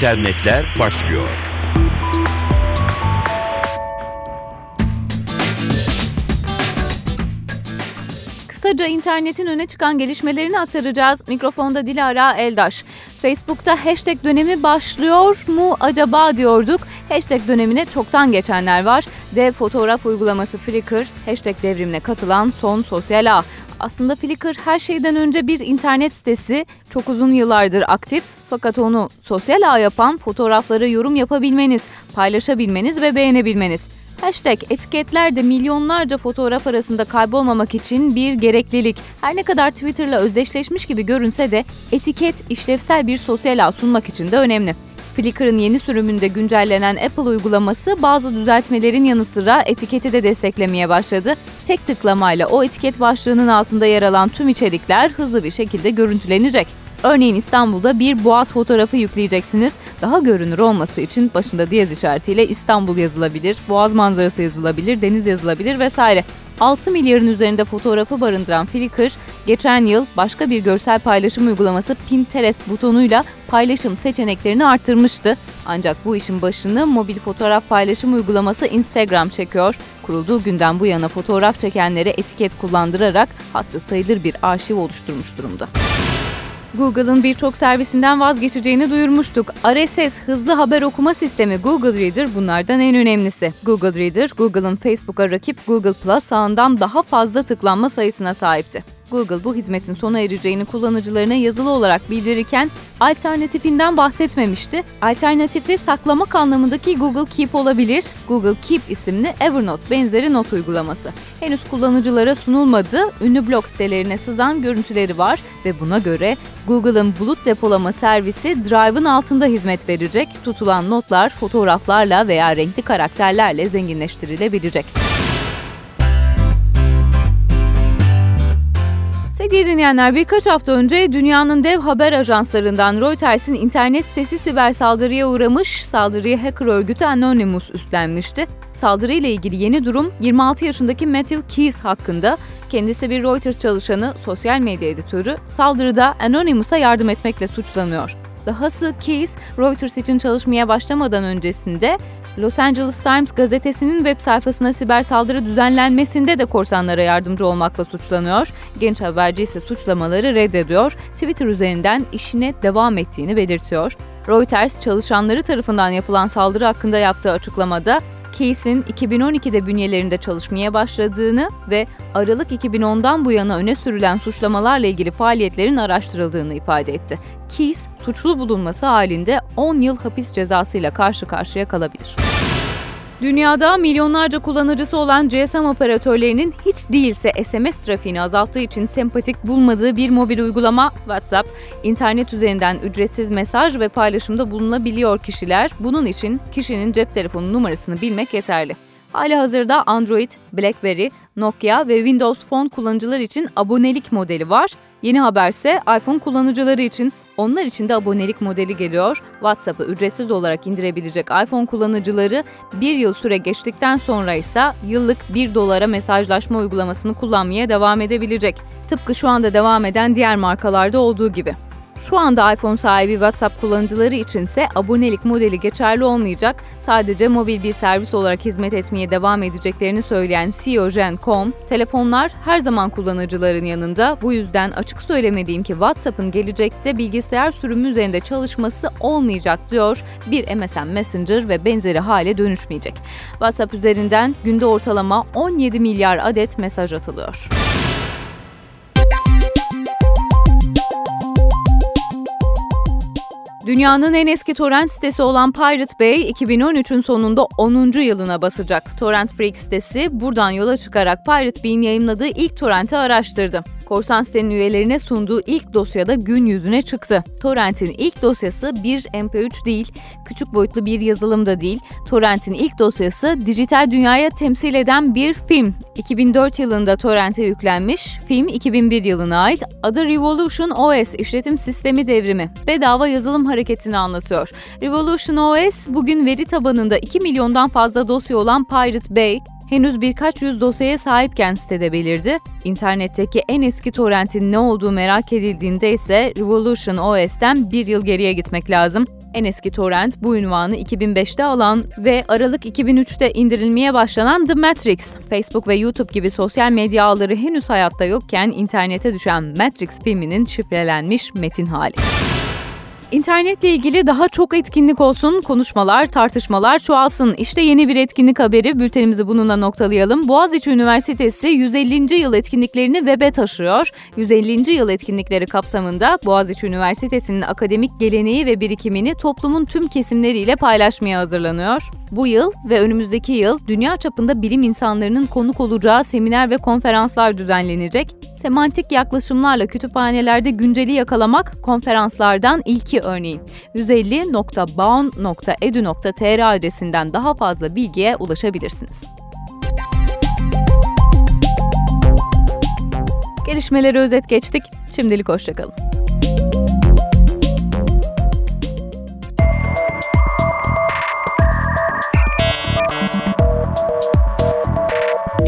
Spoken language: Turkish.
internetler başlıyor. Kısaca internetin öne çıkan gelişmelerini aktaracağız. Mikrofonda Dilara Eldaş. Facebook'ta hashtag dönemi başlıyor mu acaba diyorduk. Hashtag dönemine çoktan geçenler var. Dev fotoğraf uygulaması Flickr, hashtag devrimine katılan son sosyal ağ. Aslında Flickr her şeyden önce bir internet sitesi, çok uzun yıllardır aktif fakat onu sosyal ağ yapan fotoğrafları yorum yapabilmeniz, paylaşabilmeniz ve beğenebilmeniz. Hashtag etiketler de milyonlarca fotoğraf arasında kaybolmamak için bir gereklilik. Her ne kadar Twitter'la özdeşleşmiş gibi görünse de etiket işlevsel bir sosyal ağ sunmak için de önemli. Flickr'ın yeni sürümünde güncellenen Apple uygulaması bazı düzeltmelerin yanı sıra etiketi de desteklemeye başladı. Tek tıklamayla o etiket başlığının altında yer alan tüm içerikler hızlı bir şekilde görüntülenecek. Örneğin İstanbul'da bir boğaz fotoğrafı yükleyeceksiniz. Daha görünür olması için başında diyez işaretiyle İstanbul yazılabilir, boğaz manzarası yazılabilir, deniz yazılabilir vesaire. 6 milyarın üzerinde fotoğrafı barındıran Flickr, geçen yıl başka bir görsel paylaşım uygulaması Pinterest butonuyla paylaşım seçeneklerini arttırmıştı. Ancak bu işin başını mobil fotoğraf paylaşım uygulaması Instagram çekiyor. Kurulduğu günden bu yana fotoğraf çekenlere etiket kullandırarak hatırı sayılır bir arşiv oluşturmuş durumda. Google'ın birçok servisinden vazgeçeceğini duyurmuştuk. RSS hızlı haber okuma sistemi Google Reader bunlardan en önemlisi. Google Reader, Google'ın Facebook'a rakip Google Plus sağından daha fazla tıklanma sayısına sahipti. Google bu hizmetin sona ereceğini kullanıcılarına yazılı olarak bildirirken alternatifinden bahsetmemişti. Alternatifi saklamak anlamındaki Google Keep olabilir. Google Keep isimli Evernote benzeri not uygulaması. Henüz kullanıcılara sunulmadı. Ünlü blog sitelerine sızan görüntüleri var ve buna göre Google'ın bulut depolama servisi Drive'ın altında hizmet verecek. Tutulan notlar fotoğraflarla veya renkli karakterlerle zenginleştirilebilecek. Sevgili dinleyenler birkaç hafta önce dünyanın dev haber ajanslarından Reuters'in internet sitesi siber saldırıya uğramış, saldırıya hacker örgütü Anonymous üstlenmişti. Saldırıyla ilgili yeni durum 26 yaşındaki Matthew Keys hakkında. Kendisi bir Reuters çalışanı, sosyal medya editörü, saldırıda Anonymous'a yardım etmekle suçlanıyor. Dahası Keys, Reuters için çalışmaya başlamadan öncesinde Los Angeles Times gazetesinin web sayfasına siber saldırı düzenlenmesinde de korsanlara yardımcı olmakla suçlanıyor. Genç haberci ise suçlamaları reddediyor. Twitter üzerinden işine devam ettiğini belirtiyor. Reuters çalışanları tarafından yapılan saldırı hakkında yaptığı açıklamada Case'in 2012'de bünyelerinde çalışmaya başladığını ve Aralık 2010'dan bu yana öne sürülen suçlamalarla ilgili faaliyetlerin araştırıldığını ifade etti. Case, suçlu bulunması halinde 10 yıl hapis cezasıyla karşı karşıya kalabilir. Dünyada milyonlarca kullanıcısı olan GSM operatörlerinin hiç değilse SMS trafiğini azalttığı için sempatik bulmadığı bir mobil uygulama WhatsApp, internet üzerinden ücretsiz mesaj ve paylaşımda bulunabiliyor kişiler. Bunun için kişinin cep telefonu numarasını bilmek yeterli. Hali hazırda Android, BlackBerry, Nokia ve Windows Phone kullanıcılar için abonelik modeli var. Yeni haberse iPhone kullanıcıları için onlar için de abonelik modeli geliyor. WhatsApp'ı ücretsiz olarak indirebilecek iPhone kullanıcıları bir yıl süre geçtikten sonra ise yıllık 1 dolara mesajlaşma uygulamasını kullanmaya devam edebilecek. Tıpkı şu anda devam eden diğer markalarda olduğu gibi. Şu anda iPhone sahibi WhatsApp kullanıcıları için ise abonelik modeli geçerli olmayacak. Sadece mobil bir servis olarak hizmet etmeye devam edeceklerini söyleyen CEO Jen Com, telefonlar her zaman kullanıcıların yanında. Bu yüzden açık söylemediğim ki WhatsApp'ın gelecekte bilgisayar sürümü üzerinde çalışması olmayacak diyor. Bir MSN Messenger ve benzeri hale dönüşmeyecek. WhatsApp üzerinden günde ortalama 17 milyar adet mesaj atılıyor. Dünyanın en eski torrent sitesi olan Pirate Bay 2013'ün sonunda 10. yılına basacak. Torrent Freak sitesi buradan yola çıkarak Pirate Bay'in yayınladığı ilk torrenti araştırdı. Korsan sitenin üyelerine sunduğu ilk dosyada gün yüzüne çıktı. Torrent'in ilk dosyası bir MP3 değil, küçük boyutlu bir yazılım da değil. Torrent'in ilk dosyası dijital dünyaya temsil eden bir film. 2004 yılında Torrent'e yüklenmiş, film 2001 yılına ait. Adı Revolution OS işletim sistemi devrimi. Bedava yazılım hareketini anlatıyor. Revolution OS bugün veri tabanında 2 milyondan fazla dosya olan Pirate Bay, henüz birkaç yüz dosyaya sahipken sitede belirdi. İnternetteki en eski torrentin ne olduğu merak edildiğinde ise Revolution OS'ten bir yıl geriye gitmek lazım. En eski torrent bu ünvanı 2005'te alan ve Aralık 2003'te indirilmeye başlanan The Matrix, Facebook ve YouTube gibi sosyal medya ağları henüz hayatta yokken internete düşen Matrix filminin şifrelenmiş metin hali. İnternetle ilgili daha çok etkinlik olsun, konuşmalar, tartışmalar çoğalsın. İşte yeni bir etkinlik haberi. Bültenimizi bununla noktalayalım. Boğaziçi Üniversitesi 150. yıl etkinliklerini web'e taşıyor. 150. yıl etkinlikleri kapsamında Boğaziçi Üniversitesi'nin akademik geleneği ve birikimini toplumun tüm kesimleriyle paylaşmaya hazırlanıyor. Bu yıl ve önümüzdeki yıl dünya çapında bilim insanlarının konuk olacağı seminer ve konferanslar düzenlenecek. Semantik yaklaşımlarla kütüphanelerde günceli yakalamak konferanslardan ilki örneğin. 150.baun.edu.tr adresinden daha fazla bilgiye ulaşabilirsiniz. Gelişmeleri özet geçtik. Şimdilik hoşçakalın.